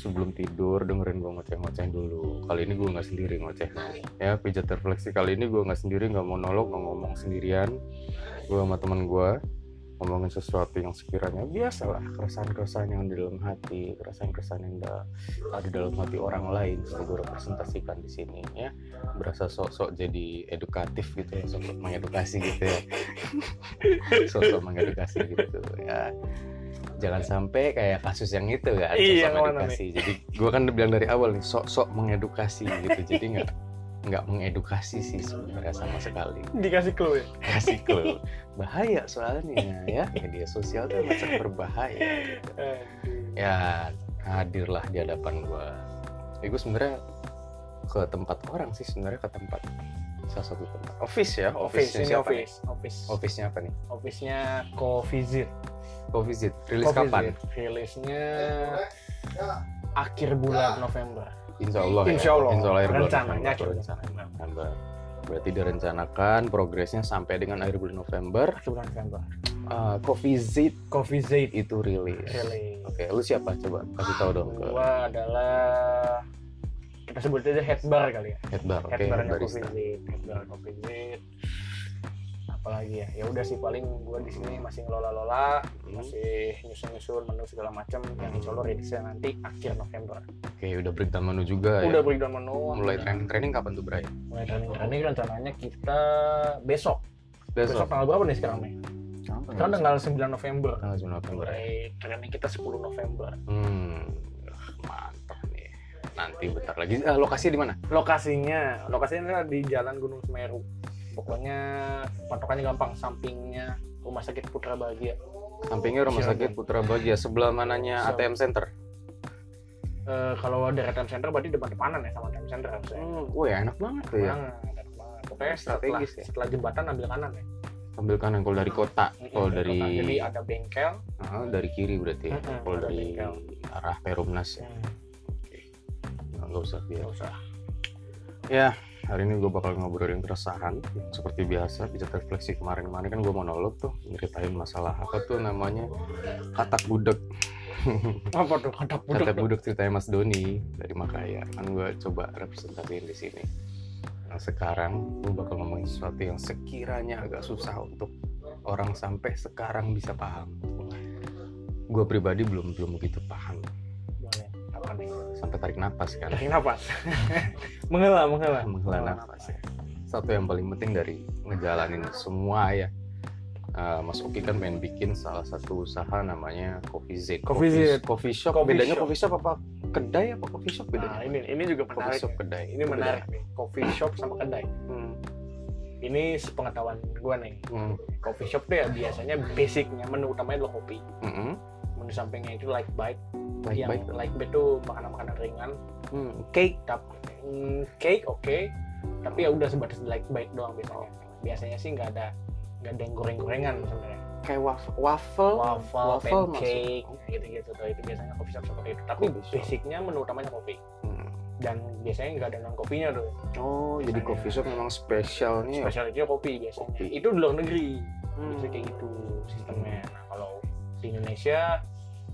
sebelum tidur dengerin gue ngoceh-ngoceh dulu. Kali ini gue nggak sendiri ngoceh. Ya pijat refleksi kali ini gue nggak sendiri nggak monolog nggak ngomong sendirian. Gue sama teman gue ngomongin sesuatu yang sekiranya biasalah keresahan-keresahan yang di dalam hati keresahan-keresahan yang ada, ada dalam hati orang lain. Sudah gue representasikan di sini ya. Berasa sok-sok jadi edukatif gitu ya sok mengedukasi gitu ya. Sok-sok mengedukasi gitu ya jangan sampai kayak kasus yang itu kan Iya, mana edukasi. jadi gue kan udah bilang dari awal nih sok-sok mengedukasi gitu. Jadi nggak nggak mengedukasi sih sebenarnya sama sekali. Dikasih clue ya? Kasih clue. Bahaya soalnya ya. Media sosial tuh macam berbahaya gitu. Ya hadirlah di hadapan gue ya gue sebenarnya ke tempat orang sih sebenarnya ke tempat salah satu tempat. Office ya office ini siapa nih? office. Office office-nya apa nih? Office-nya co-visit co-visit rilis kapan rilisnya akhir bulan November Insya Allah ya. Insya Allah. Insya Allah akhir bulan Rencananya November. coba. Rencananya November. Berarti direncanakan progresnya sampai dengan akhir bulan November. akhir bulan November Uh, co-visit co-visit itu rilis. rilis Oke, lu siapa? Coba kasih tahu dong ke gua adalah kita sebut aja head bar kali ya headbar. Oke, head bar barista. co-visit head bar co-visit apalagi ya ya udah sih paling gua di sini masih ngelola-lola Hmm. masih nyusun-nyusun menu segala macam yang insya Allah rilisnya nanti akhir November Oke, udah breakdown menu juga udah ya. breakdown menu Mulai udah- training-training kapan tuh, Bray? mulai training training rencananya kita besok besok, Besok. tanggal berapa nih sekarang nih sekarang tanggal 9 November Tanggal 9 November. ya? mulai training kita 10 November Hmm. ah, Mantap nih. Nanti bentar lagi. Ah, lokasinya di mana? lokasinya lokasinya di Jalan Gunung Semeru pokoknya patokannya gampang sampingnya Rumah Sakit Putra Bahagia Sampingnya Rumah. Sakit Putra Bahagia, sebelah mananya Sebelah. ATM Center. Eh, kalau dari ATM Center berarti depan-depanan ya sama ATM Center harusnya Hmm, wih enak banget tuh ya. Enak banget. pokoknya setelah, ya. setelah jembatan ambil kanan ya Ambil kanan kalau dari kota, kalau dari kota. jadi ada bengkel Ah, dari kiri berarti. ya. Kalau dari bengkel. arah Perumnas ya. hmm, Nggak usah biar. nggak usah Ya, hari ini gue bakal ngobrolin keresahan seperti biasa. Bisa refleksi kemarin-kemarin kan gue monolog tuh nyeritain masalah apa tuh namanya katak budek. apa tuh kata budek Katak budek ceritanya Mas Doni dari Makaya. Kan gue coba representasiin di sini. Nah sekarang gue bakal ngomongin sesuatu yang sekiranya agak susah untuk orang sampai sekarang bisa paham. Gue pribadi belum belum begitu paham. Sampai tarik napas kan. tarik nafas menghela menghela menghela nafas ya. Satu yang paling penting dari ngejalanin semua ya. Uh, Mas Oki kan pengen bikin salah satu usaha namanya Coffee Z. Coffee Z. Coffee shop. Coffee bedanya shop. coffee shop apa kedai apa coffee shop nah bedanya? ini ini juga coffee menarik shop ya. kedai. ini Itu menarik nih coffee shop sama kedai. Hmm. ini sepengetahuan gua nih Hmm. coffee shop tuh ya biasanya basicnya menu utamanya adalah kopi Mm-mm. menu sampingnya itu like bite Baik yang baik. like bite tuh makanan-makanan ringan Hmm. Cake. tapi mm, cake oke tapi ya udah sebatas like bite doang biasanya biasanya sih nggak ada nggak ada yang goreng-gorengan sebenarnya Kayak waffle. Waffle. waffle, Waffle pancake maksud- gitu-gitu tuh itu biasanya coffee shop seperti itu tapi Coffee shop. basicnya menu utamanya kopi Hmm. dan biasanya nggak ada non kopinya tuh Oh, jadi Biasanya. coffee shop memang spesialnya. ya? spesialnya kopi biasanya Kopi. itu di luar negeri Hmm. biasanya kayak gitu sistemnya nah kalau di Indonesia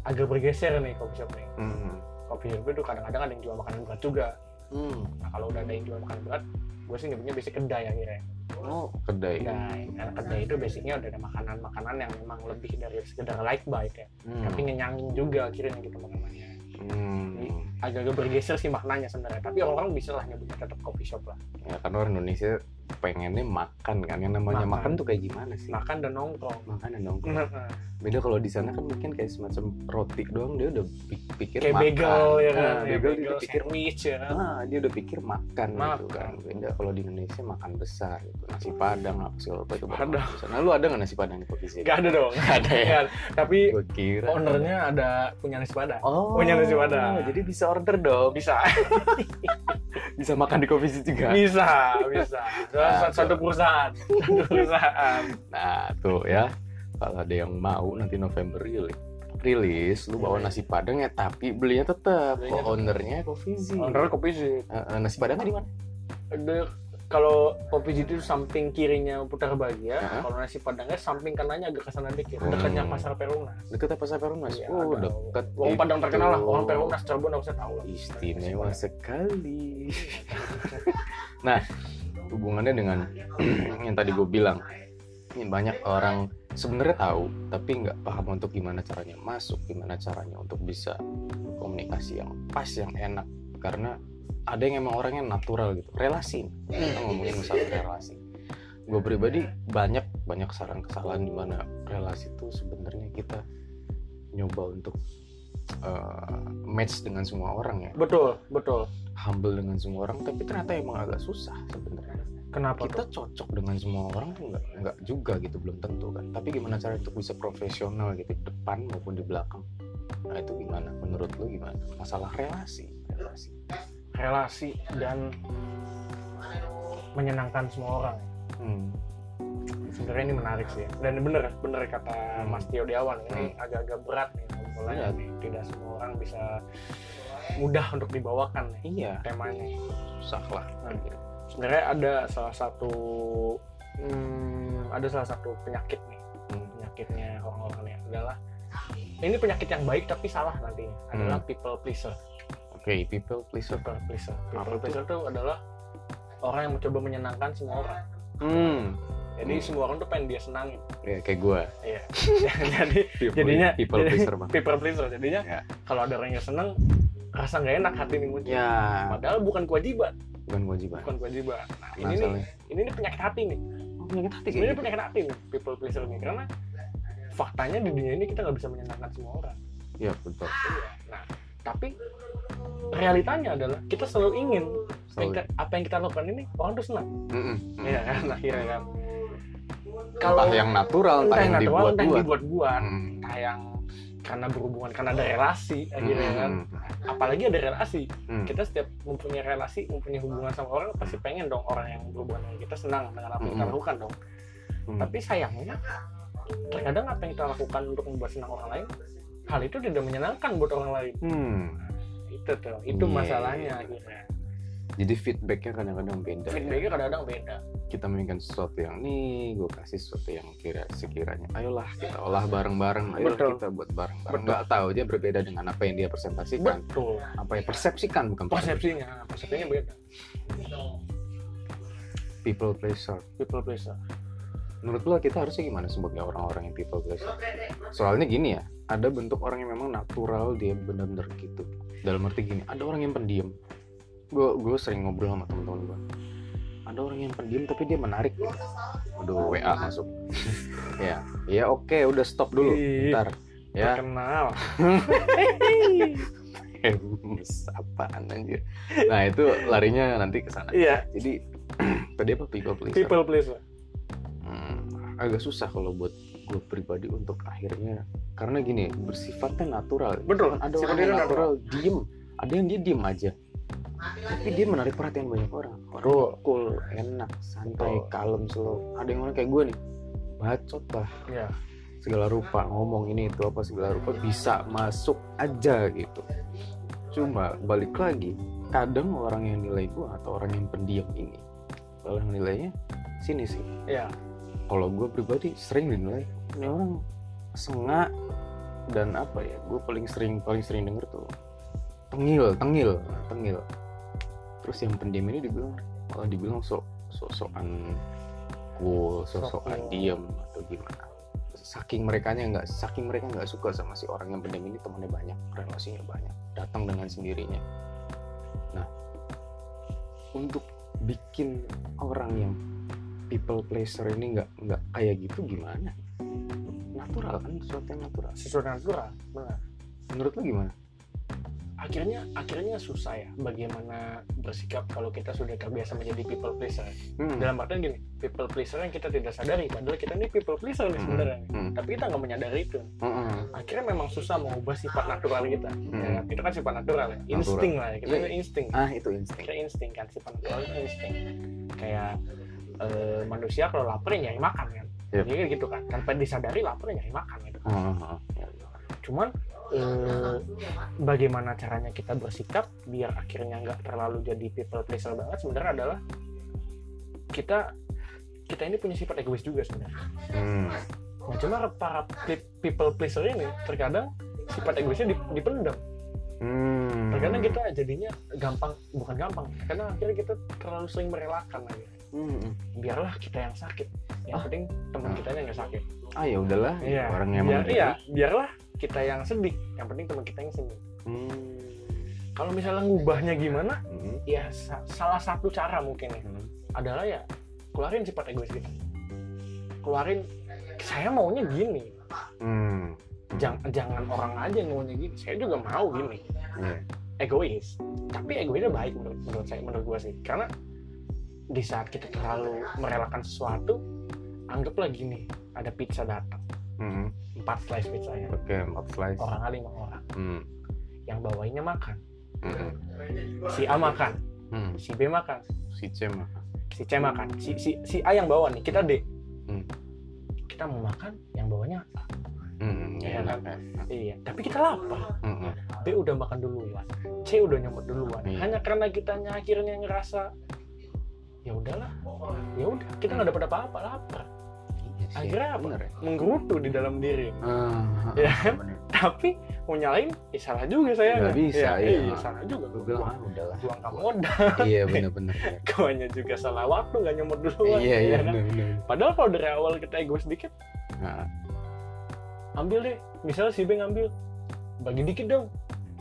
agak bergeser nih coffee shop nih Hmm. coffee shop itu kadang-kadang ada yang jual makanan berat juga Hmm. nah kalau udah ada yang jual makanan berat gue sih nyebutnya basic kedai akhirnya Oh, kedai. kedai karena kedai itu basicnya udah ada makanan-makanan yang memang lebih dari sekedar light bite ya Hmm. tapi ngenyangin juga akhirnya gitu makanannya Hmm. agak-agak bergeser sih maknanya sebenarnya tapi orang-orang bisa lah nyebutnya tetap coffee shop lah Ya kan orang Indonesia pengennya makan kan yang namanya makan, Makan. tuh kayak gimana sih? makan dan nongkrong Makan dan nongkrong. Nah, Beda kalau di sana kan mungkin kayak semacam roti doang dia udah pi- pikir kayak makan. bagel ya kan Nah, ya, bagel dia udah pikir sandwich ya kan Nah, dia udah pikir makan, gitu Makan. kan. Beda kalau di Indonesia makan besar gitu. Nasi padang apa segala apa itu besar. Nah, lu ada nggak nasi padang di kopi sini? Gak ada dong Nggak ada ya. Tapi kira. ownernya ada punya nasi padang Oh, punya nasi padang. Jadi bisa order dong. bisa Bisa makan di kopi juga. bisa bisa Nah, satu, satu perusahaan satu perusahaan Nah, tuh ya. Kalau ada yang mau nanti November rilis, rilis lu bawa nasi padang ya tapi belinya tetap Belinya kok ownernya Coffee Z. owner kopi sih Eh, eh, nasi padangnya di mana? kalau kopi itu samping kirinya putar bahagia, kalau nasi padangnya samping kanannya agak ke sana dikit, Hmm. dekatnya pasar Perumnas. Deket apa pasar Perumnas? Iya, oh, ada. deket. Warung Padang terkenal lah, warung Perumnas Cirebon harusnya tahu lah. Istimewa sekali. nah, hubungannya dengan yang tadi gue bilang, ini banyak orang sebenarnya tahu, tapi nggak paham untuk gimana caranya masuk, gimana caranya untuk bisa komunikasi yang pas, yang enak. Karena ada yang emang orangnya natural gitu, relasi. Kita ngomongin masalah relasi. Gue pribadi banyak banyak saran kesalahan di mana relasi itu sebenarnya kita nyoba untuk uh, match dengan semua orang ya Betul, betul. humble dengan semua orang tapi ternyata emang agak susah sebenarnya Kenapa kita tuh? cocok dengan semua orang tuh nggak nggak juga gitu belum tentu kan tapi gimana cara untuk bisa profesional gitu di depan maupun di belakang nah itu gimana menurut lu gimana masalah relasi relasi Relasi dan menyenangkan semua orang. hmm. Sebenarnya ini menarik sih. Dan bener, bener kata Hmm. Mas Tio di awal ini agak-agak berat nih mulai Iya. nih. Tidak semua orang bisa mudah untuk dibawakan nih iya temanya. susah lah Nah, sebenarnya ada salah satu hmm, ada salah satu penyakit nih Hmm. penyakitnya orang-orang ini adalah ini penyakit yang baik tapi salah nantinya adalah Hmm. people pleaser oke people please people pleaser people pleaser itu adalah orang yang mencoba menyenangkan semua orang hmm. Jadi Hmm. semua orang tuh pengen dia senangin ya kayak gue iya. Jadi jadinya people pleaser bang. people pleaser. Jadinya Ya. kalau ada orang yang seneng rasa nggak enak hati nih muncul. Ya padahal bukan kewajiban. Bukan kewajiban. Bukan kewajiban. Nah ini nih ini nih penyakit hati nih. Oh, penyakit hati sebenarnya gitu. penyakit hati nih people pleaser nih. Karena faktanya di dunia ini kita nggak bisa menyenangkan semua orang. Ya betul. Iya. nah tapi realitanya adalah kita selalu ingin Selalu. apa yang kita lakukan ini orang tuh senang. Mm-mm. Iya kan? Akhirnya kan entah yang natural entah, entah yang natural, entah yang dibuat-buat dibuat-buat Hmm. entah yang karena berhubungan karena ada relasi akhirnya kan Hmm. apalagi ada relasi Hmm. kita setiap mempunyai relasi mempunyai hubungan sama orang pasti pengen dong orang yang berhubungan dengan kita senang dengan apa yang kita Mm-mm. lakukan dong Hmm. tapi sayangnya terkadang apa yang kita lakukan untuk membuat senang orang lain hal itu tidak menyenangkan buat orang lain Hmm. itu tuh itu Iya. masalahnya akhirnya jadi feedbacknya kadang-kadang beda ya. feedbacknya kadang-kadang beda kita menginginkan sesuatu yang nih gue kasih sesuatu yang kira sekiranya ayolah kita olah bareng-bareng ayolah Betul. kita buat bareng-bareng. Nggak tahu dia berbeda dengan apa yang dia presentasikan. Betul. Apa yang persepsikan bukan persepsi. persepsinya persepsinya beda. People pleaser. People pleaser. Menurut lo kita harusnya gimana sebagai orang-orang yang people pleaser? Soalnya gini ya ada bentuk orang yang memang natural dia benar-benar gitu. Dalam arti gini ada orang yang pendiam. Gue gue sering ngobrol sama teman-teman gue ada orang yang pendiam tapi dia menarik. Gitu. Aduh WA masuk. Ya. Ya oke udah stop dulu. Ntar ya. Hems, apaan anjir. Nah itu larinya nanti ke sana. Iya. Jadi tadi apa? People pleaser. People pleaser. Hmm, agak susah kalau buat gue pribadi untuk akhirnya. Karena gini bersifatnya natural. Betul, Kan ada orang itu natural diem. Ada yang dia diem aja tapi dia menarik perhatian banyak orang. Orang cool enak santai kalem slow. Ada yang orang kayak gue nih bacot lah. Ya segala rupa ngomong ini itu apa segala rupa bisa masuk aja gitu. Cuma balik lagi kadang orang yang nilai gue atau orang yang pendiam ini kalau yang nilainya sini sih. Ya kalau gue pribadi sering dinilai. Ini orang sengak dan apa ya gue paling sering paling sering denger tuh tengil tengil tengil terus yang pendiam ini dibilang malah dibilang sok sosokan cool sosokan cool. diem atau gimana. Saking mereka nggak saking mereka nggak suka sama si orang yang pendiam ini temannya banyak relasinya banyak datang dengan sendirinya. Nah untuk bikin orang yang people pleaser ini nggak nggak kayak gitu gimana? Natural kan? Sesuatu yang natural. Sesuatu yang natural benar. Menurut lu gimana akhirnya akhirnya susah ya bagaimana bersikap kalau kita sudah terbiasa menjadi people pleaser hmm. dalam artian gini people pleaser yang kita tidak sadari padahal kita ini people pleaser nih Hmm. sebenarnya Hmm. tapi kita nggak menyadari itu Mm-mm. akhirnya memang susah mengubah sifat natural kita Hmm. ya, itu kan sifat natural ya insting lah ya. kita Iya. ini insting ah itu insting kita insting kan sifat natural itu insting kayak eh, manusia kalau lapar ya nyari makan kan Yep. jadi kan gitu kan tanpa disadari lapar ya nyari makan gitu oh, oh. Ya, ya. cuman eh, bagaimana caranya kita bersikap biar akhirnya nggak terlalu jadi people pleaser banget sebenarnya adalah kita kita ini punya sifat egois juga sebenarnya hmm. nah cuma para pe- people pleaser ini terkadang sifat egoisnya dip- dipendam Hmm. terkadang kita jadinya gampang bukan gampang karena akhirnya kita terlalu sering merelakan aja Hmm. biarlah kita yang sakit yang Ah. penting teman Ah. kita nggak sakit ah ya udahlah iya orang yang biar, iya biarlah kita yang sedih yang penting teman kita yang sedih Hmm. kalau misalnya ngubahnya gimana Hmm. ya sa- salah satu cara mungkin ya Hmm. adalah ya keluarin sifat egois kita keluarin saya maunya gini Hmm. jangan jangan orang aja yang maunya gini saya juga mau gini Iya. egois tapi egoisnya baik menurut menurut saya menurut gua sih karena di saat kita terlalu merelakan sesuatu anggaplah gini ada pizza datang Hmm. empat slice pizzanya Oke, empat slice. orangnya lima orang Hmm. yang bawainnya makan Hmm. si A makan Hmm. si B makan Si C mah. si C makan si si si A yang bawa nih kita D Hmm. kita mau makan yang bawanya A Hmm. Iya Enak, kan? enak. iya tapi kita lapar Hmm. B udah makan duluan C udah nyomot duluan Iya. hanya karena kitanya akhirnya ngerasa ya udahlah ya udah kita nggak dapat apa-apa lapar Iya akhirnya apa bener ya? menggerutu di dalam diri Ah, Ya. bener. tapi mau nyalain ya salah juga saya Nggak bisa, ya, iya. iya, salah juga Gue bilang ah udahlah. buang kamu modal Iya bener-bener. kawannya juga salah waktu nggak nyomot duluan Iya iya ya kan? padahal kalau dari awal kita egois dikit Nah, ambil deh misalnya si B ngambil bagi dikit dong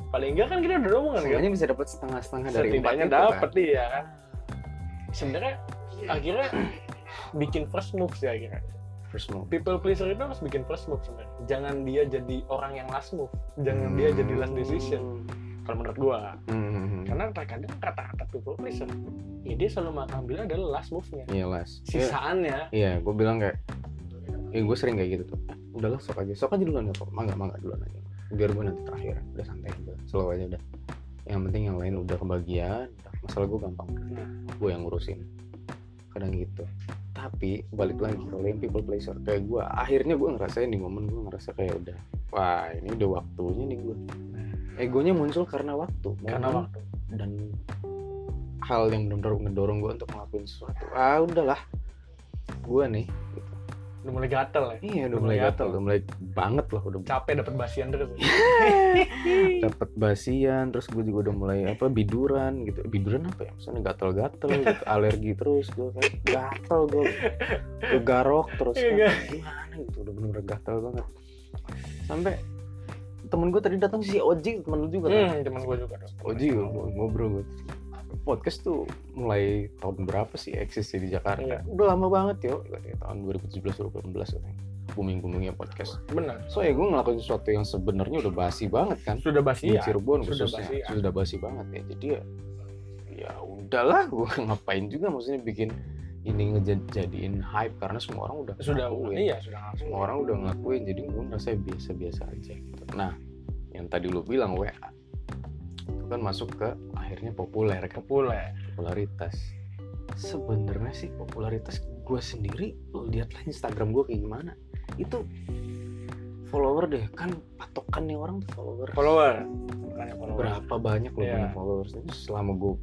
paling enggak kan kita udah omongan kan bisa dapat setengah-setengah dari empat setidaknya itu, dapat kan? iya kan sebenarnya akhirnya bikin first move sih akhirnya First move. people pleaser itu harus bikin first move sebenarnya jangan dia jadi orang yang last move jangan dia jadi last decision kalau menurut gua Hmm. karena terkadang kata-kata people pleaser ya dia selalu mengambil adalah last move-nya Iya las. Iya, sisaannya Iya, gue bilang kayak, eh gue sering kayak gitu tuh. Ah, udahlah sok aja, sok aja duluan ya kok. Mangga mangga duluan aja. Biar gue nanti terakhir, udah santai aja, slow aja udah. Yang penting yang lain udah kebagian, masalah gue gampang. Nah. Gue yang ngurusin. Kadang gitu. Tapi balik lagi kalau yang people pleaser kayak gue, akhirnya gue ngerasain di momen gue ngerasa kayak udah, wah ini udah waktunya nih gue. Egonya muncul karena waktu, karena momen waktu dan hal yang benar-benar ngedorong gue untuk ngelakuin sesuatu ah udahlah gue nih udah mulai gatel ya? Iya udah mulai mulai gatel udah mulai banget loh udah capek dapat basian terus dapet basian terus gue juga udah mulai apa biduran gitu. Biduran apa ya? Maksudnya gatel-gatel gitu alergi terus gue kan gatel gue gue garok terus kan. Gimana gitu? Udah bener-bener gatel banget. Sampai temen gue tadi datang si Oji temen lu juga kan? Hmm, teman gue juga Oji gue ngobrol gue podcast tuh mulai tahun berapa sih eksis di Jakarta? Iya. udah lama banget yo tahun 2017 2018 katanya. Booming boomingnya podcast. Benar. So ya gue ngelakuin sesuatu yang sebenarnya udah basi banget kan? Sudah basi di ya? Cirebon sudah khususnya. basi ya. sudah basi banget ya. Jadi ya ya udahlah gue ngapain juga maksudnya bikin ini ngejadiin hype karena semua orang udah sudah ngelakuin. iya sudah langsung semua orang udah ngelakuin jadi gue ngerasa biasa-biasa aja gitu. Nah yang tadi lu bilang WA itu kan masuk ke akhirnya populer kan? Populer. Popularitas. Sebenarnya sih popularitas gue sendiri lu lihat lah Instagram gue kayak gimana. Itu follower deh kan patokannya orang tuh follower. Follower follower. Berapa banyak lo Iya. punya followers? Itu selama gue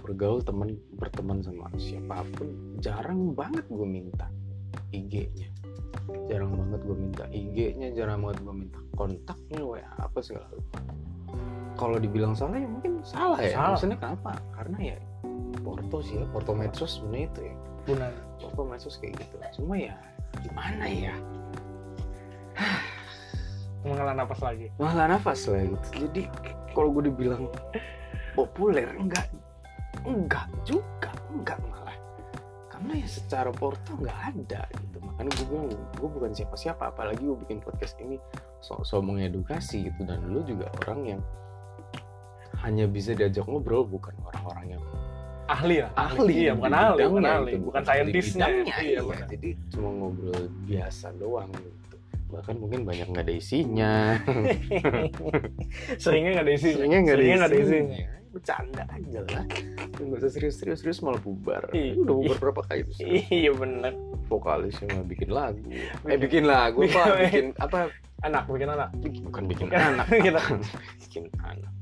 bergaul teman berteman sama siapa pun jarang banget gue minta IG-nya jarang banget gue minta IG-nya jarang banget gue minta kontaknya WA apa segala lupa kalau dibilang salah ya mungkin salah ya. Salah. maksudnya kenapa? Karena ya Porto sih ya Porto Medsos sebenarnya itu ya. Benar. Porto Medsos kayak gitu. Cuma ya gimana ya? Mengalah napas lagi. Malah nafas lah gitu. Jadi kalau gue dibilang populer enggak. Enggak juga enggak malah. Karena ya secara portal nggak ada gitu. Makanya gue bilang gue bukan siapa-siapa apalagi gue bikin podcast ini sok-sok mengedukasi gitu. Dan lu juga orang yang hanya bisa diajak ngobrol bukan orang-orang yang ahli ya ahli iya di bukan ahli bukan ahli bukan saintisnya bidangnya, iya iya. jadi cuma ngobrol biasa doang gitu bahkan mungkin banyak nggak ada isinya seringnya nggak ada isinya Seringnya nggak ada Seringnya isinya. Bercanda aja lah. Nggak usah serius-serius, serius malah bubar. Iya. Udah bubar berapa kali tuh? iya benar Vokalisnya malah bikin lagu. Eh Bikin- lagu apa? Bikin apa? anak bikin anak Bukan bikin Bikin- anak. bikin anak.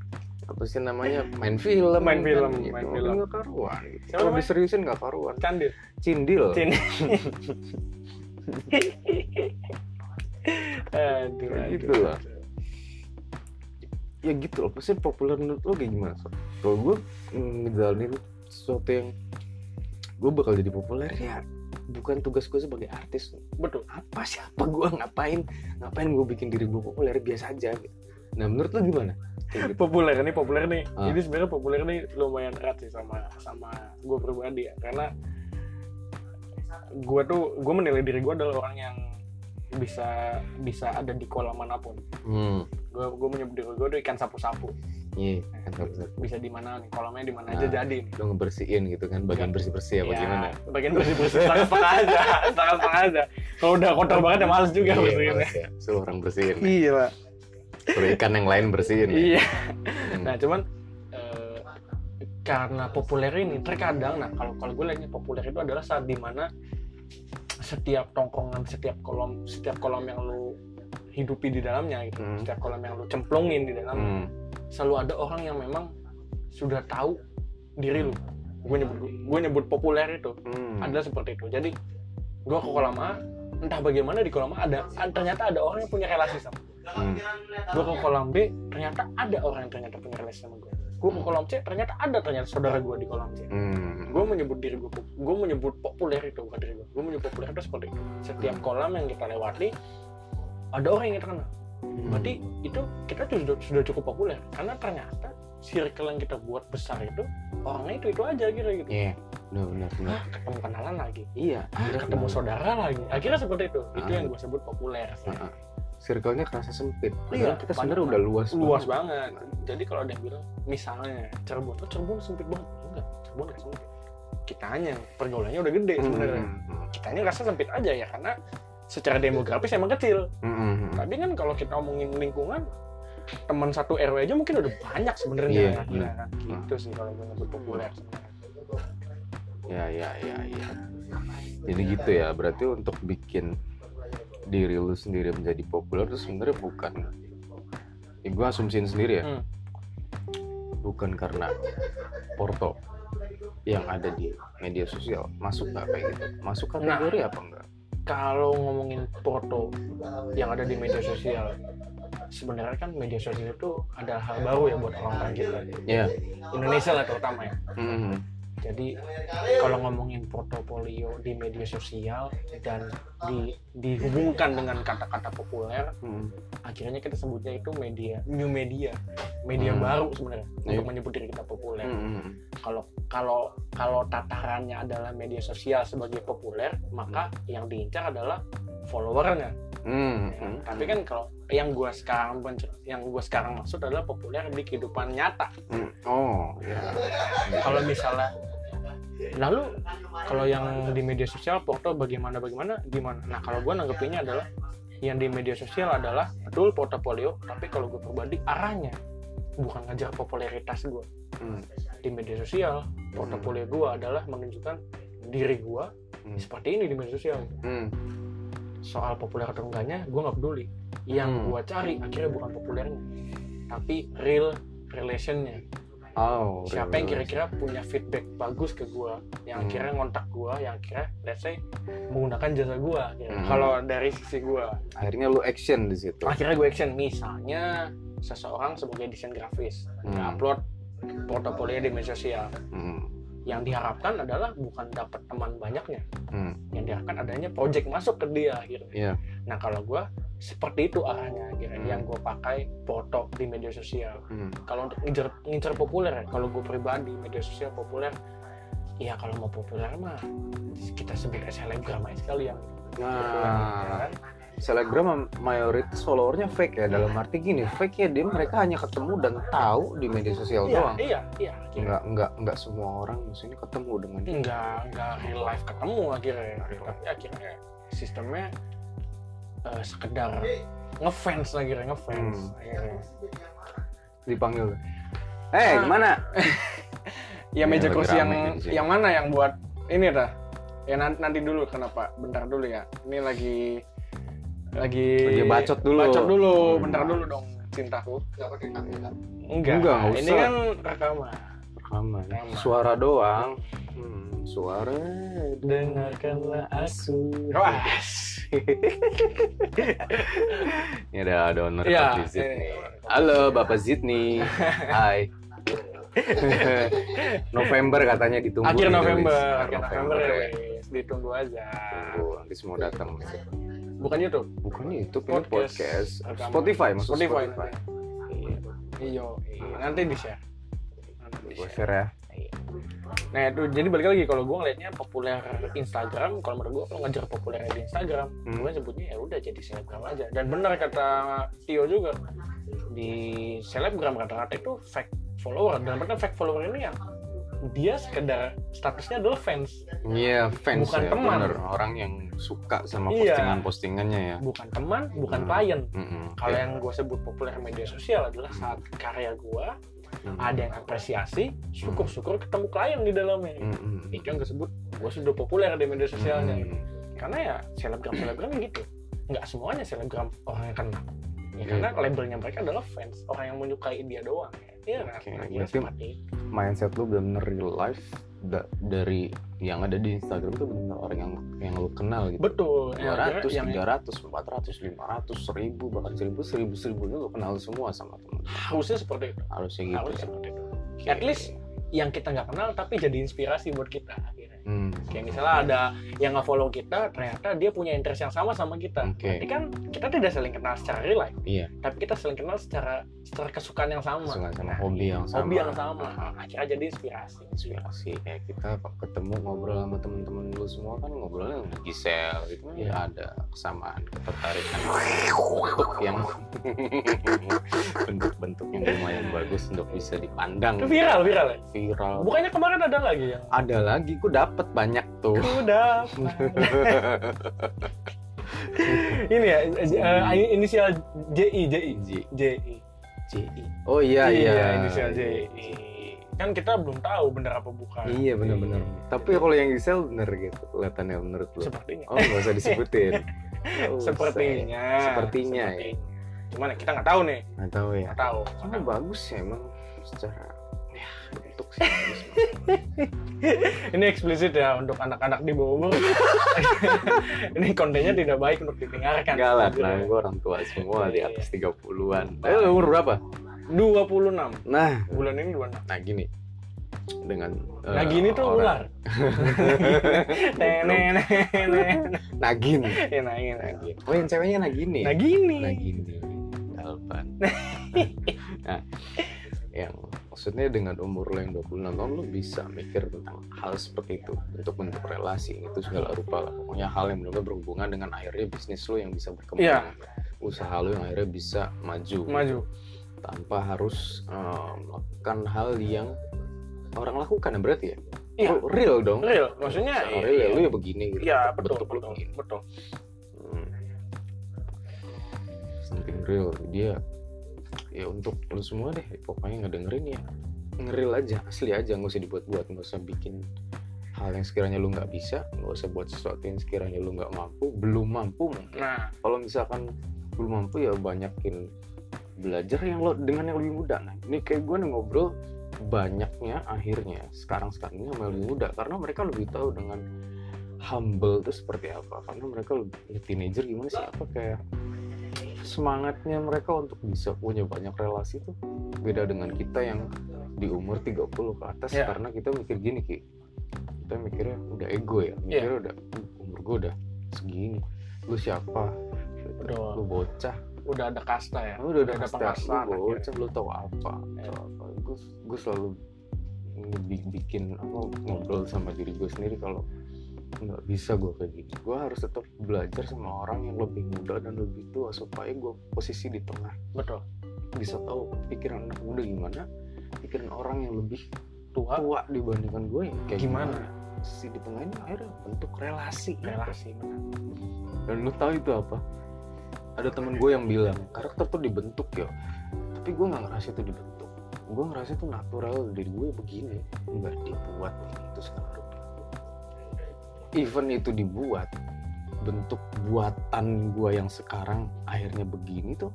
Apa sih namanya main film Main film, gitu. main Kan film. nggak karuan gitu. Siapa namanya? diseriusin nggak karuan Candil. cindil Cin. aduh, gitu lah. ya gitu loh pasti populer menurut lo kayak gimana kalau gue ngejalanin sesuatu yang gue bakal jadi populer ya bukan tugas gue sebagai artis Betul. apa siapa gue ngapain ngapain gue bikin diri gue populer biasa aja gitu. Nah menurut lo gimana gitu. Populer nih, populer nih. Ah. Ini sebenarnya populer nih lumayan erat sih sama sama gue pribadi ya. Karena gue tuh gue menilai diri gue adalah orang yang bisa bisa ada di kolam mana pun. hmm Gue gue menyebut diri gue tuh ikan sapu-sapu. iya sapu-sapu. Bisa di mana nih kolamnya di mana Nah. aja jadi nih. lo ngebersihin gitu kan bagian bersih bersih apa Ya, gimana bagian bersih bersih setengah setengah aja, setengah setengah aja. Kalau udah kotor banget ya males juga Iya, bersihinnya. males ya. suruh orang bersihin Iya pak. Suruh ikan yang lain bersihin ya. Iya. Hmm. Nah cuman eh, karena populer ini terkadang, nah kalau kalau gue lihatnya populer itu adalah saat di mana setiap tongkongan, setiap kolom, setiap kolom yang lu hidupi di dalamnya gitu, Hmm. setiap kolom yang lu cemplungin di dalamnya, Hmm. selalu ada orang yang memang sudah tahu diri lu. Gue nyebut gue nyebut populer itu Hmm. adalah seperti itu. Jadi gue ke kolam A, entah bagaimana di kolam A ada ternyata ada orang yang punya relasi sama gue. Hmm. gue ke kolam B ternyata ada orang yang ternyata punya relasi sama gue gue ke kolam C ternyata ada ternyata saudara gue di kolam C. Hmm. gue menyebut diri gue gue menyebut populer itu bukan diri gue gue menyebut populer itu seperti itu. Setiap kolam yang kita lewati ada orang yang kita kenal. Berarti itu kita sudah, sudah cukup populer karena ternyata circle yang kita buat besar itu orangnya itu itu aja kira gitu. Iya, benar benar benar. ah ketemu kenalan lagi Iya, ah ketemu saudara lagi akhirnya seperti itu itu Ah. yang gue sebut populer Heeh. Circle-nya kerasa sempit. Iya, Padahal kita sebenarnya udah luas. luas banget. banget. Jadi kalau ada yang bilang, misalnya Cirebon, oh Cirebon sempit banget. Enggak, Cirebon nggak sempit. Kitanya pergaulannya udah gede sebenarnya. Hmm. Kitanya rasa sempit aja ya karena secara demografis emang kecil. Hmm, hmm, hmm. Tapi kan kalau kita ngomongin lingkungan, teman satu RW aja mungkin udah banyak sebenarnya. Iya, Nah, benar. kan. Gitu sih kalau gue nyebut populer. sebenarnya. Ya, ya, ya, ya. Jadi gitu ya. Berarti untuk bikin diri lu sendiri menjadi populer itu sebenarnya bukan. Ya, gue asumsiin sendiri ya. Hmm. Bukan karena Porto yang ada di media sosial masuk nggak kayak gitu masuk kategori apa enggak Kalau ngomongin foto yang ada di media sosial, sebenarnya kan media sosial itu adalah hal baru ya buat orang-orang kita. ya Indonesia lah terutama ya. Hmm. Jadi kalau ngomongin portofolio di media sosial dan di, dihubungkan dengan kata-kata populer, Hmm. akhirnya kita sebutnya itu media, new media, media Hmm. baru sebenarnya Iya. untuk menyebut diri kita populer. Hmm. Kalau kalau kalau tatarannya adalah media sosial sebagai populer, maka yang diincar adalah followernya. Hmm. Ya, Hmm. Tapi kan kalau yang gua sekarang yang gua sekarang maksud adalah populer di kehidupan nyata. Hmm. oh ya kalau misalnya lalu kalau yang di media sosial foto bagaimana bagaimana gimana nah kalau gue nanggepinnya adalah yang di media sosial adalah betul portofolio tapi kalau gue pribadi arahnya bukan ngajar popularitas gue Hmm. di media sosial portofolio gue adalah menunjukkan diri gue Hmm. seperti ini di media sosial Hmm. Soal populer atau enggaknya gue nggak peduli yang Hmm. gue cari akhirnya bukan populernya tapi real relationnya Oh, siapa yang real. kira-kira punya feedback bagus ke gua yang Hmm. kira ngontak gua yang kira let's say menggunakan jasa gua kira. Hmm. kalau dari sisi gua akhirnya lu action di situ. akhirnya gue action misalnya seseorang sebagai desain grafis Hmm. upload portofolio di media sosial Hmm. Yang diharapkan adalah bukan dapat teman banyaknya Hmm. yang diharapkan adanya project masuk ke dia gitu Iya. nah kalau gua seperti itu arahnya kira Hmm. yang gua pakai foto di media sosial Hmm. kalau untuk ngincer ngincer populer ya kalau gue pribadi media sosial populer ya kalau mau populer mah kita sebut selebgram aja sekalian Nah, selebgram mayoritas followernya fake ya dalam arti gini fake ya dia mereka hanya ketemu dan tahu di media sosial iya doang iya iya nggak kira nggak nggak semua orang maksudnya ketemu dengan dia. enggak enggak real life ketemu akhirnya tapi akhirnya sistemnya eh, sekedar ngefans akhirnya ngefans Hmm. akhirnya. dipanggil eh Ah. gimana ya meja lagi kursi yang sini. yang mana yang buat ini dah ya nanti, nanti dulu kenapa bentar dulu ya ini lagi lagi Lagi bacot dulu. bacot dulu Hmm. bentar dulu dong cintaku. Nggak pakai kamera enggak, Enggak, nggak ini usah. kan rekaman. Rekaman. Suara doang. Hmm, suara. Dengarkanlah aku. Wah. Ini ada owner ya nih. halo bapak Zidni hai. November katanya ditunggu akhir November akhir November. Ya. ya ditunggu aja. Tunggu nanti semua datang bukan YouTube bukan YouTube ini Podcast. podcast. Spotify maksud Spotify, Spotify, nanti. Iya. iya nanti di share nanti di share ya Nah itu jadi balik lagi kalau gue ngelihatnya populer Instagram, kalau menurut gue kalau ngejar populer di Instagram, Hmm. gue sebutnya ya udah jadi selebgram aja. Dan benar kata Tio juga di selebgram rata-rata itu fake follower dan benar fake follower ini yang dia sekedar statusnya adalah fans, Iya fans Bukan ya teman. bener orang yang suka sama Iya. postingan-postingannya ya bukan teman, bukan Hmm. klien. Mm-mm. Kalau Kayak- yang gue sebut populer media sosial adalah saat karya gue Mm. ada yang apresiasi, syukur-syukur ketemu klien di dalamnya. Mm-mm. Itu yang gue sebut gue sudah populer di media sosialnya. Mm. karena ya selebgram selebgram gitu nggak semuanya selebgram orang yang kenal ya, Iya. karena labelnya mereka adalah fans orang yang menyukai dia doang ya kan Oke, kira berarti- itu. mindset lu bener-bener real life da- dari yang ada di Instagram tuh bener orang yang yang lu kenal gitu. Betul ya, 200, yang 300, 400, 500, 1000 bahkan 1000, 1000, 1000 lu kenal semua sama temen. Harusnya seperti itu. Harusnya gitu. Harusnya ya seperti itu. Oke. at least yang kita nggak kenal tapi jadi inspirasi buat kita Hmm, kayak misalnya ada yang nge-follow kita ternyata dia punya interest yang sama sama kita. Berarti kan kita tidak saling kenal secara real life. Iya. Tapi kita saling kenal secara secara kesukaan yang sama. Suka sama Nah, hobi yang sama. hobi yang sama. Akhirnya jadi inspirasi inspirasi. Kayak kita ketemu ngobrol sama temen-temen lu semua kan ngobrolnya Gisel itu kan Iya. ada kesamaan ketertarikan. Bentuk yang bentuk-bentuk yang lumayan bagus untuk bisa dipandang. Viral viral ya? Viral. Bukannya kemarin ada lagi yang ada lagi gue dapet banyak tuh. Udah ini ya eh, inisial JI JI JI J oh iya iya inisial JI kan kita belum tahu bener apa bukan. Iya benar-benar tapi kalau yang Gisel bener gitu kelihatannya menurut lu. Sepertinya. Oh nggak usah disebutin. Usah. sepertinya. Sepertinya, ya. Sepertinya. cuman ya kita nggak tahu nih. Nggak tahu ya. Nggak tahu. Cuma bagus ya emang secara ya bagus. ini eksplisit ya untuk anak-anak di bawah umur ini kontennya tidak baik untuk didengarkan Enggak lah, Jujur nah gue orang tua semua di Iya. atas 30-an. Eh, lu umur berapa? 26 Nah, bulan ini 26 nah gini. Dengan eh, nah gini tuh ular nenek nenek Nagin. ya nah nah. Nagin. Oh, yang ceweknya Nagini. nah gini Nagini. Dalpan. nah, yang maksudnya dengan umur lo yang 26 tahun lo bisa mikir tentang hal seperti itu untuk bentuk relasi itu segala rupa lah. Pokoknya hal yang benar berhubungan dengan akhirnya bisnis lo yang bisa berkembang Iya. usaha lo yang akhirnya bisa maju maju. Tanpa harus eh, melakukan hal yang orang lakukan ya berarti ya? Iya. Oh, real dong. Real. Maksudnya Secara real ya lu ya begini gitu. Iya betul bentuk lu betul begini. betul. Hmm. something real. Dia ya untuk lu semua deh pokoknya ngedengerin ya ngeril aja asli aja nggak usah dibuat-buat nggak usah bikin hal yang sekiranya lu nggak bisa nggak usah buat sesuatu yang sekiranya lu nggak mampu belum mampu. Mungkin nah kalau misalkan belum mampu ya banyakin belajar yang lo dengan yang lebih muda. Nah ini kayak gue nih ngobrol banyaknya akhirnya sekarang sekarang ini sama yang lebih muda karena mereka lebih tahu dengan humble itu seperti apa karena mereka lebih ya, teenager gimana sih apa kayak semangatnya mereka untuk bisa punya banyak relasi tuh. Beda dengan kita yang di umur 30 ke atas Ya. karena kita mikir gini ki. Kita mikirnya udah ego ya mikirnya udah "Uh, umur gue udah segini lu siapa? Udah. lu bocah. Udah ada kasta ya? Lu udah ada ada kasta, lu bocah lu tahu apa? Ya. tahu apa? Gue gue selalu bikin apa ngobrol sama diri gue sendiri kalau nggak bisa gue kayak gini. Gue harus tetap belajar sama orang yang lebih muda dan lebih tua supaya gue posisi di tengah. Betul. Bisa tahu pikiran anak muda gimana pikiran orang yang lebih tua. tua dibandingkan gue ya kayak Gimana? gimana, si di tengah ini akhirnya bentuk relasi. Relasi. benar dan lu tahu itu apa? Ada temen gue yang bilang karakter tuh dibentuk ya tapi gue nggak ngerasa itu dibentuk. Gue ngerasa itu natural dari gue begini. Nggak dibuat itu sekarang even itu dibuat bentuk buatan gue yang sekarang akhirnya begini tuh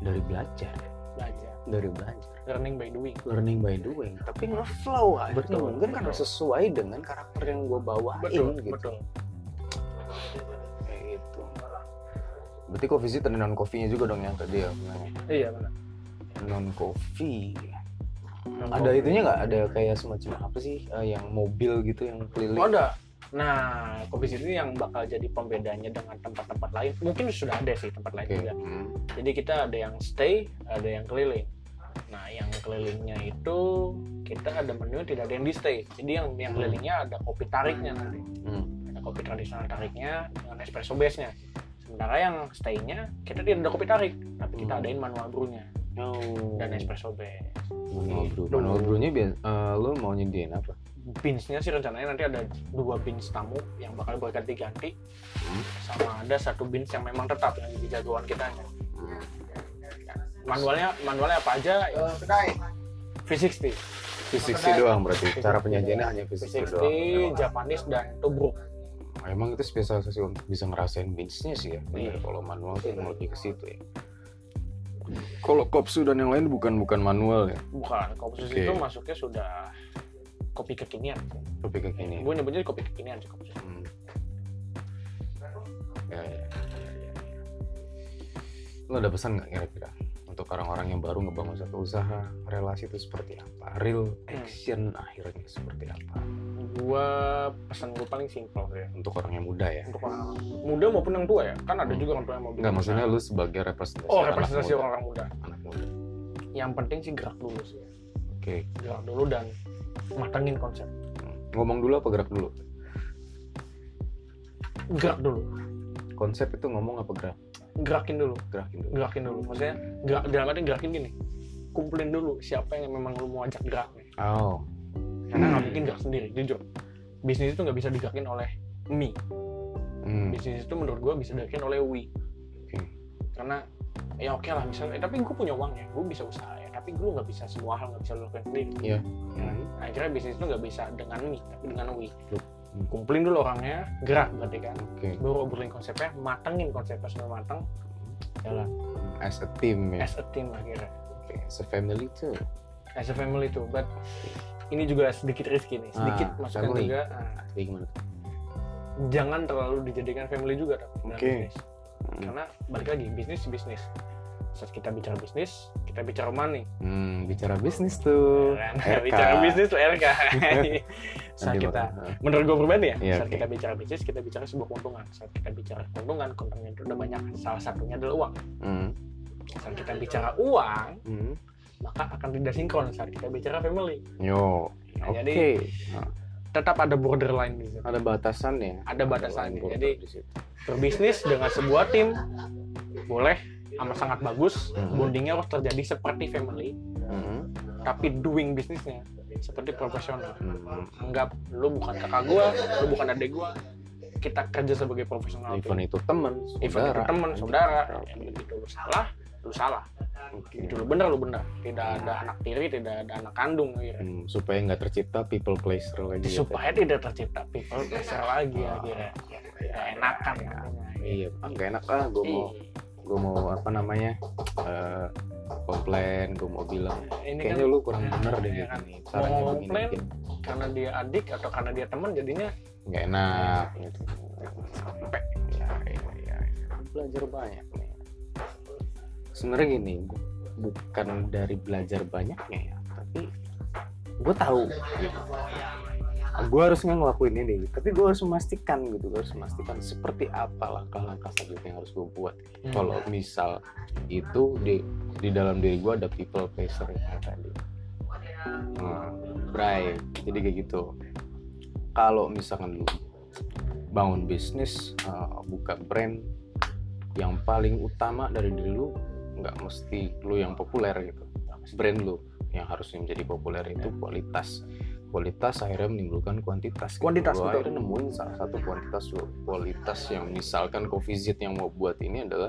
dari belajar. Belajar. Dari belajar. Learning by doing. Learning by doing. Tapi ngeflow aja. Betul, mungkin kan betul. sesuai dengan karakter yang gue bawain betul gitu. betul. Kayak gitu berarti coffee sih tadi non coffee nya juga dong yang tadi ya? Iya benar. Non Non ada itunya nggak? Ada kayak semacam apa sih eh, yang mobil gitu yang keliling? Oh, ada. Nah, kopi city yang bakal jadi pembedanya dengan tempat-tempat lain. Mungkin sudah ada sih tempat lain Oke. juga. Hmm. Jadi kita ada yang stay, ada yang keliling. Nah, yang kelilingnya itu kita ada menu tidak ada yang di stay. Jadi yang yang Hmm. kelilingnya ada kopi tariknya nanti. Hmm. Ada kopi tradisional tariknya dengan espresso base-nya. Sementara yang stay-nya kita tidak ada kopi tarik, tapi kita Hmm. adain manual brew-nya Oh. dan espresso base. manual brew Gitu. manual brewnya eh, lo mau nyediain apa Beans-nya sih rencananya nanti ada dua beans tamu yang bakal berganti-ganti Hmm. sama ada satu beans yang memang tetap yang jadi jagoan kita. Manualnya manualnya apa aja? Ya, V60 V60 doang berarti. Cara penyajiannya hanya V60 doang. V60 Japanese dan Tobruk emang itu spesialisasi untuk bisa ngerasain beansnya sih ya? Bener, Iya. kalau manual tuh emang lebih ke situ ya. Kalau kopsu dan yang lain bukan bukan manual ya? Bukan kopi susu Oke. itu masuknya sudah kopi kekinian lebih ke gini gue nyebutnya kopi kekinian sih kopi Hmm. Ya, ya, ya, ya, ya. Lo ada pesan nggak kira-kira untuk orang-orang yang baru ngebangun satu usaha relasi itu seperti apa? Real action akhirnya seperti apa? gue pesan gue paling simpel ya Untuk orang yang muda ya? untuk orang muda maupun yang tua ya kan ada Hmm. juga orang tua yang mau Enggak, maksudnya lu sebagai representasi oh anak representasi muda. orang muda Anak muda. yang penting sih gerak dulu sih Oke. gerak dulu dan matengin konsep Hmm. Ngomong dulu apa gerak dulu? gerak dulu Konsep itu ngomong apa gerak? gerakin dulu Gerakin dulu. gerakin dulu maksudnya gerak dalam arti gerakin gini kumpulin dulu siapa yang memang lu mau ajak gerak nih Oh. karena nggak mungkin gerak sendiri jujur bisnis itu nggak bisa digerakin oleh me Hmm. bisnis itu menurut gua bisa digerakin oleh we Oke. karena ya oke lah misalnya eh, tapi gue punya uang ya gue bisa usaha tapi gue nggak bisa semua hal nggak bisa lo lakukan sendiri Iya. Ya? Nah, akhirnya bisnis itu nggak bisa dengan me tapi dengan we Hmm. kumpulin dulu orangnya gerak berarti kan Oke. baru obrolin konsepnya matengin konsepnya sampai mateng jalan As a team ya. as a team akhirnya Oke. As a family too. as a family tuh but ini juga sedikit risky nih sedikit Ah, masukkan family. juga ah, gimana? tuh? jangan terlalu dijadikan family juga tapi dalam Oke. bisnis Hmm. karena balik lagi bisnis bisnis saat kita bicara bisnis kita bicara money Hmm, bicara bisnis tuh. kan? RK. bicara bisnis tuh RK saat kita menurut gue pribadi ya Iya, saat oke. kita bicara bisnis kita bicara sebuah keuntungan saat kita bicara keuntungan keuntungannya itu udah banyak salah satunya adalah uang Hmm. saat kita bicara uang Hmm. maka akan tidak sinkron saat kita bicara family Yo. Nah, Oke. jadi Nah, tetap ada borderline di situ ada batasannya. ada batasannya border jadi berbisnis dengan sebuah tim boleh amat sangat bagus Mhm. bondingnya harus terjadi seperti family Hmm. tapi doing bisnisnya seperti profesional Hmm. anggap lu bukan kakak gua lu bukan adik gua kita kerja sebagai profesional Event itu teman, Even itu teman saudara yang begitu lu salah lu salah Oke. itu lu benar lu benar tidak ada anak tiri tidak ada anak kandung akhirnya Hmm, supaya nggak tercipta people pleaser lagi. ya, supaya tidak tercipta people pleaser lagi Oh. akhirnya ya enakan. Teh. Iya, nggak enak ah. Gue mau, Ih, gue mau apa namanya? eh, komplain, gue mau bilang ini kayaknya kan lu kurang bener deh ya gitu kan. nih. Mau Caranya begini komplain, karena dia adik atau karena dia teman jadinya nggak enak gitu. sampai Ya, ya, ya, ya. Belajar banyak nih. Sebenarnya gini, bu- bukan dari belajar banyaknya ya, tapi gue tahu gitu. Gue harus nggak ngelakuin ini, tapi gue harus memastikan gitu, gue harus memastikan seperti apa langkah-langkah selanjutnya yang harus gue buat. Hmm. Kalau misal itu di di dalam diri gue ada people pleaser yang tadi. Nah, Bray, jadi kayak gitu. Kalau misalkan lu bangun bisnis, uh, buka brand, yang paling utama dari diri lu nggak mesti lu yang populer gitu. Brand lu yang harusnya menjadi populer itu kualitas. Kualitas akhirnya menimbulkan kuantitas. gitu. Kuantitas, betul. akhirnya nemuin salah satu kuantitas. Kualitas yang misalkan Z yang mau buat ini adalah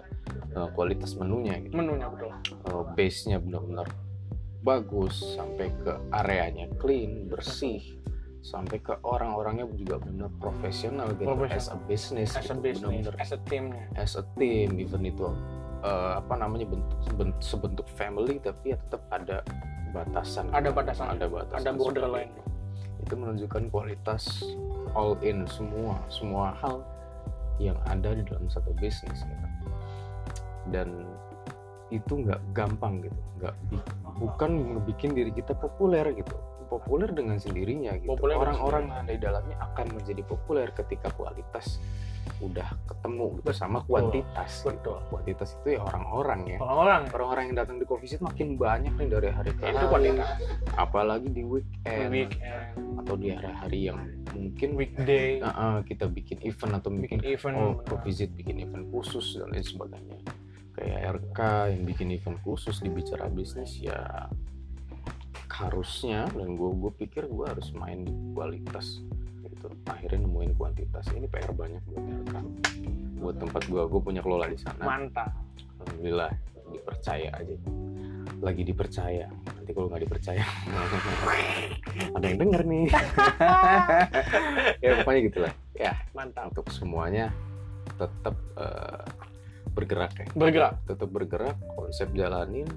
uh, kualitas menunya gitu menunya betul uh, base-nya benar-benar bagus sampai ke areanya clean bersih sampai ke orang-orangnya juga benar profesional gitu as a Profesional. business as a gitu, business benar-benar as a teamnya as a team even itu eh, apa namanya bentuk sebentuk, sebentuk family tapi ya tetap ada batasan Ada batasan. ada batasan ada borderline itu menunjukkan kualitas all in semua semua hal yang ada di dalam satu bisnis gitu. dan itu nggak gampang gitu. Nggak bukan ngebikin diri kita populer gitu. Populer dengan sendirinya gitu. Orang-orang yang ada di dalamnya akan menjadi populer ketika kualitas udah ketemu gitu sama Betul. kuantitas gitu. betul. Kuantitas itu ya orang-orang ya. Orang-orang orang-orang yang datang di coffee City makin banyak nih dari hari ke itu hari. kualitas apalagi di weekend. Weekend. Atau di hari-hari yang mungkin weekday. Nah, ah, kita bikin event atau bikin, bikin event. oh visit bikin event khusus dan lain sebagainya. Kayak RK yang bikin event khusus di bicara bisnis ya harusnya dan gue gue pikir gue harus main di kualitas gitu. Akhirnya nemuin kuantitas. Ini PR banyak buat RK buat tempat gue gue punya kelola di sana. Mantap. Alhamdulillah dipercaya aja. Lagi dipercaya. Nanti kalau nggak dipercaya ada yang denger nih. Ya pokoknya gitulah. Ya mantap. untuk semuanya tetap eh, bergerak ya. Bergerak. Tetap bergerak konsep jalanin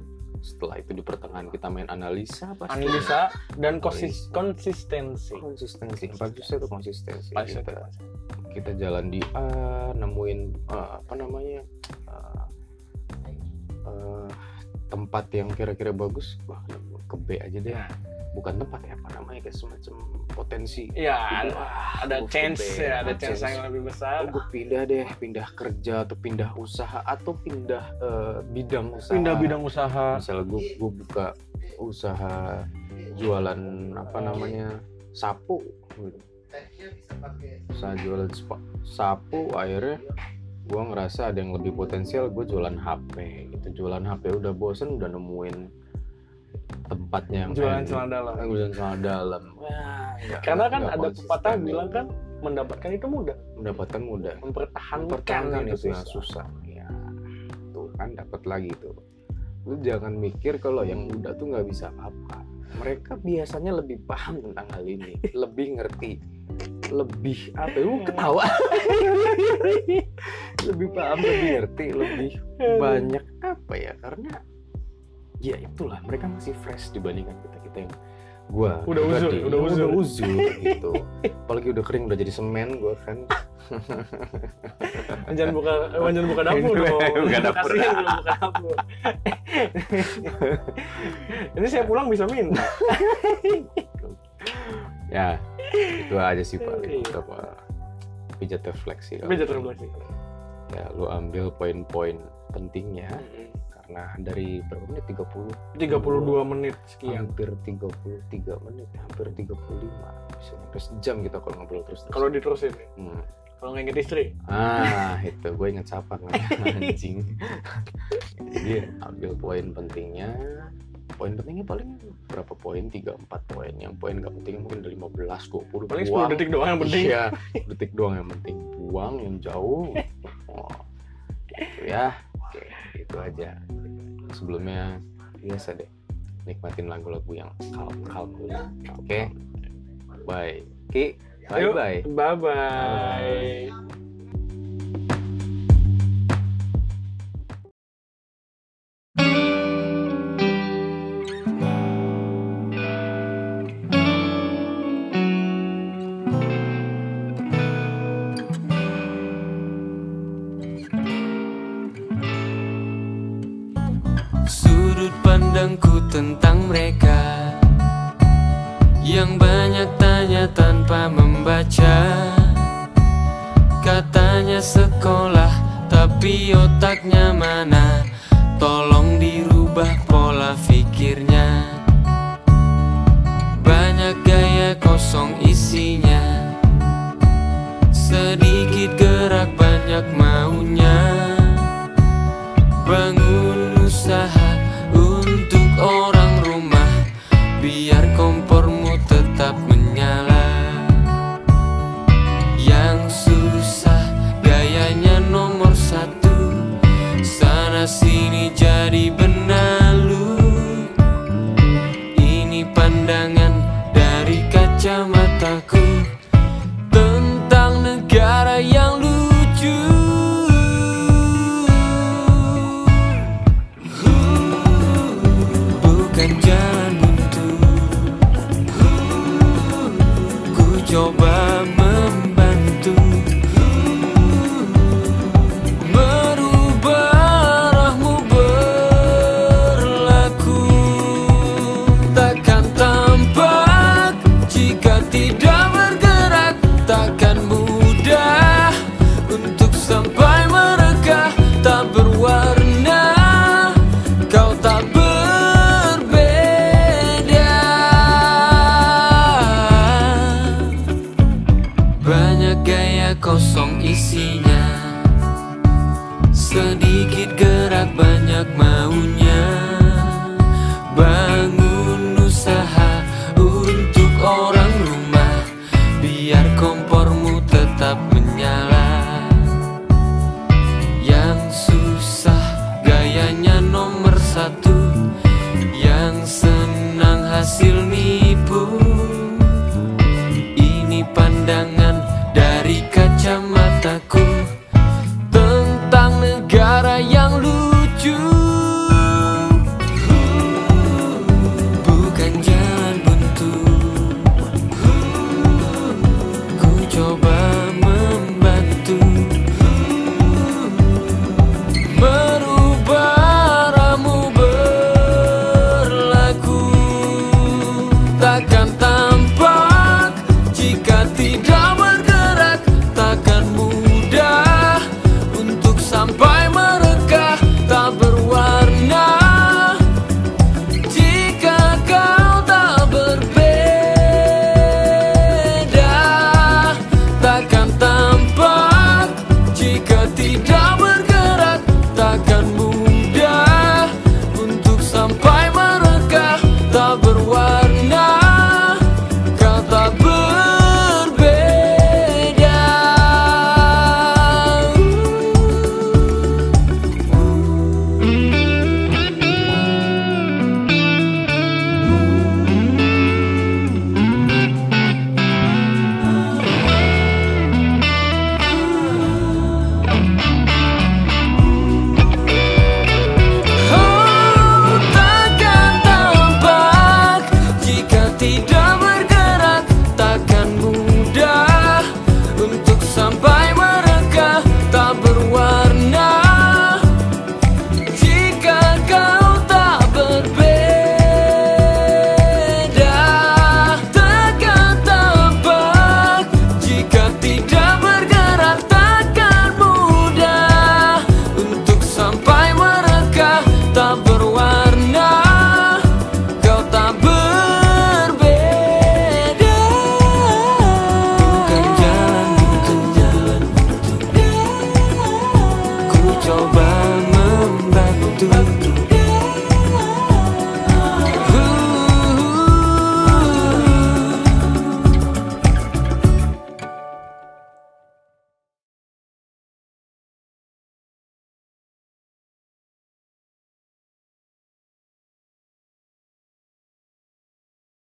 setelah itu di pertengahan kita main analisa pasti analisa dan konsis konsistensi. Konsistensi. Yang bagus itu konsistensi. Pasti. kita kita jalan di A nemuin eh, apa namanya eh, eh, tempat yang kira-kira bagus wah ke B aja deh bukan tempat ya apa namanya kayak semacam potensi ya ada, ada chance ya ada chance. chance yang lebih besar Oh, gue pindah deh, pindah kerja atau pindah usaha atau pindah eh, bidang usaha. pindah bidang usaha Misalnya gue gue buka usaha jualan apa namanya sapu, gitu. usaha jualan sapu. Akhirnya gue ngerasa ada yang lebih potensial. Gue jualan HP, gitu. Jualan HP udah bosen, udah nemuin tempatnya yang jualan celana dalam. Eh, jualan celana dalam. Wah, nggak- karena kan ada pepatah bilang kan mendapatkan itu mudah. Mendapatkan mudah. mempertahankan mempertahankan itu itu yang susah. Ya tuh kan dapat lagi tuh. Lu jangan mikir kalau yang muda tuh nggak bisa apa mereka biasanya lebih paham tentang hal ini. Lebih ngerti. Lebih apa? Lu ketawa. Lebih paham lebih ngerti lebih banyak apa ya? Karena ya itulah. Mereka masih fresh dibandingkan kita. Kita yang gua Udah uzur, udah uzur. uzur gitu. Apalagi udah kering udah jadi semen gua kan. Jangan buka eh, jangan buka dapur dong. Buka dapur. Kasihan belum buka dapur. Ini saya pulang bisa minta. Ya itu aja sih paling apa? Pijat refleksi. Tapi jatuh refleksi. Ya lu ambil poin-poin pentingnya karena dari berapa menit? 30 32 menit sekian. Hampir 33 menit hampir 35 bisa nyampe sejam kita kalau ngobrol terus terus kalau diterusin? Hmm. kalau nggak inget istri? Ah itu. Gue inget siapa anjing. Jadi ambil poin pentingnya. Poin pentingnya paling berapa poin? 3 4 poin. Yang poin gak penting mungkin dari 15 20 paling 10 buang. detik doang yang penting. Iya detik doang yang penting. Buang yang jauh. Oh, gitu ya itu aja. sebelumnya biasa deh nikmatin lagu-lagu yang kalm kalm dulu. Oke? Bye. Ki bye Yuk. bye bye bye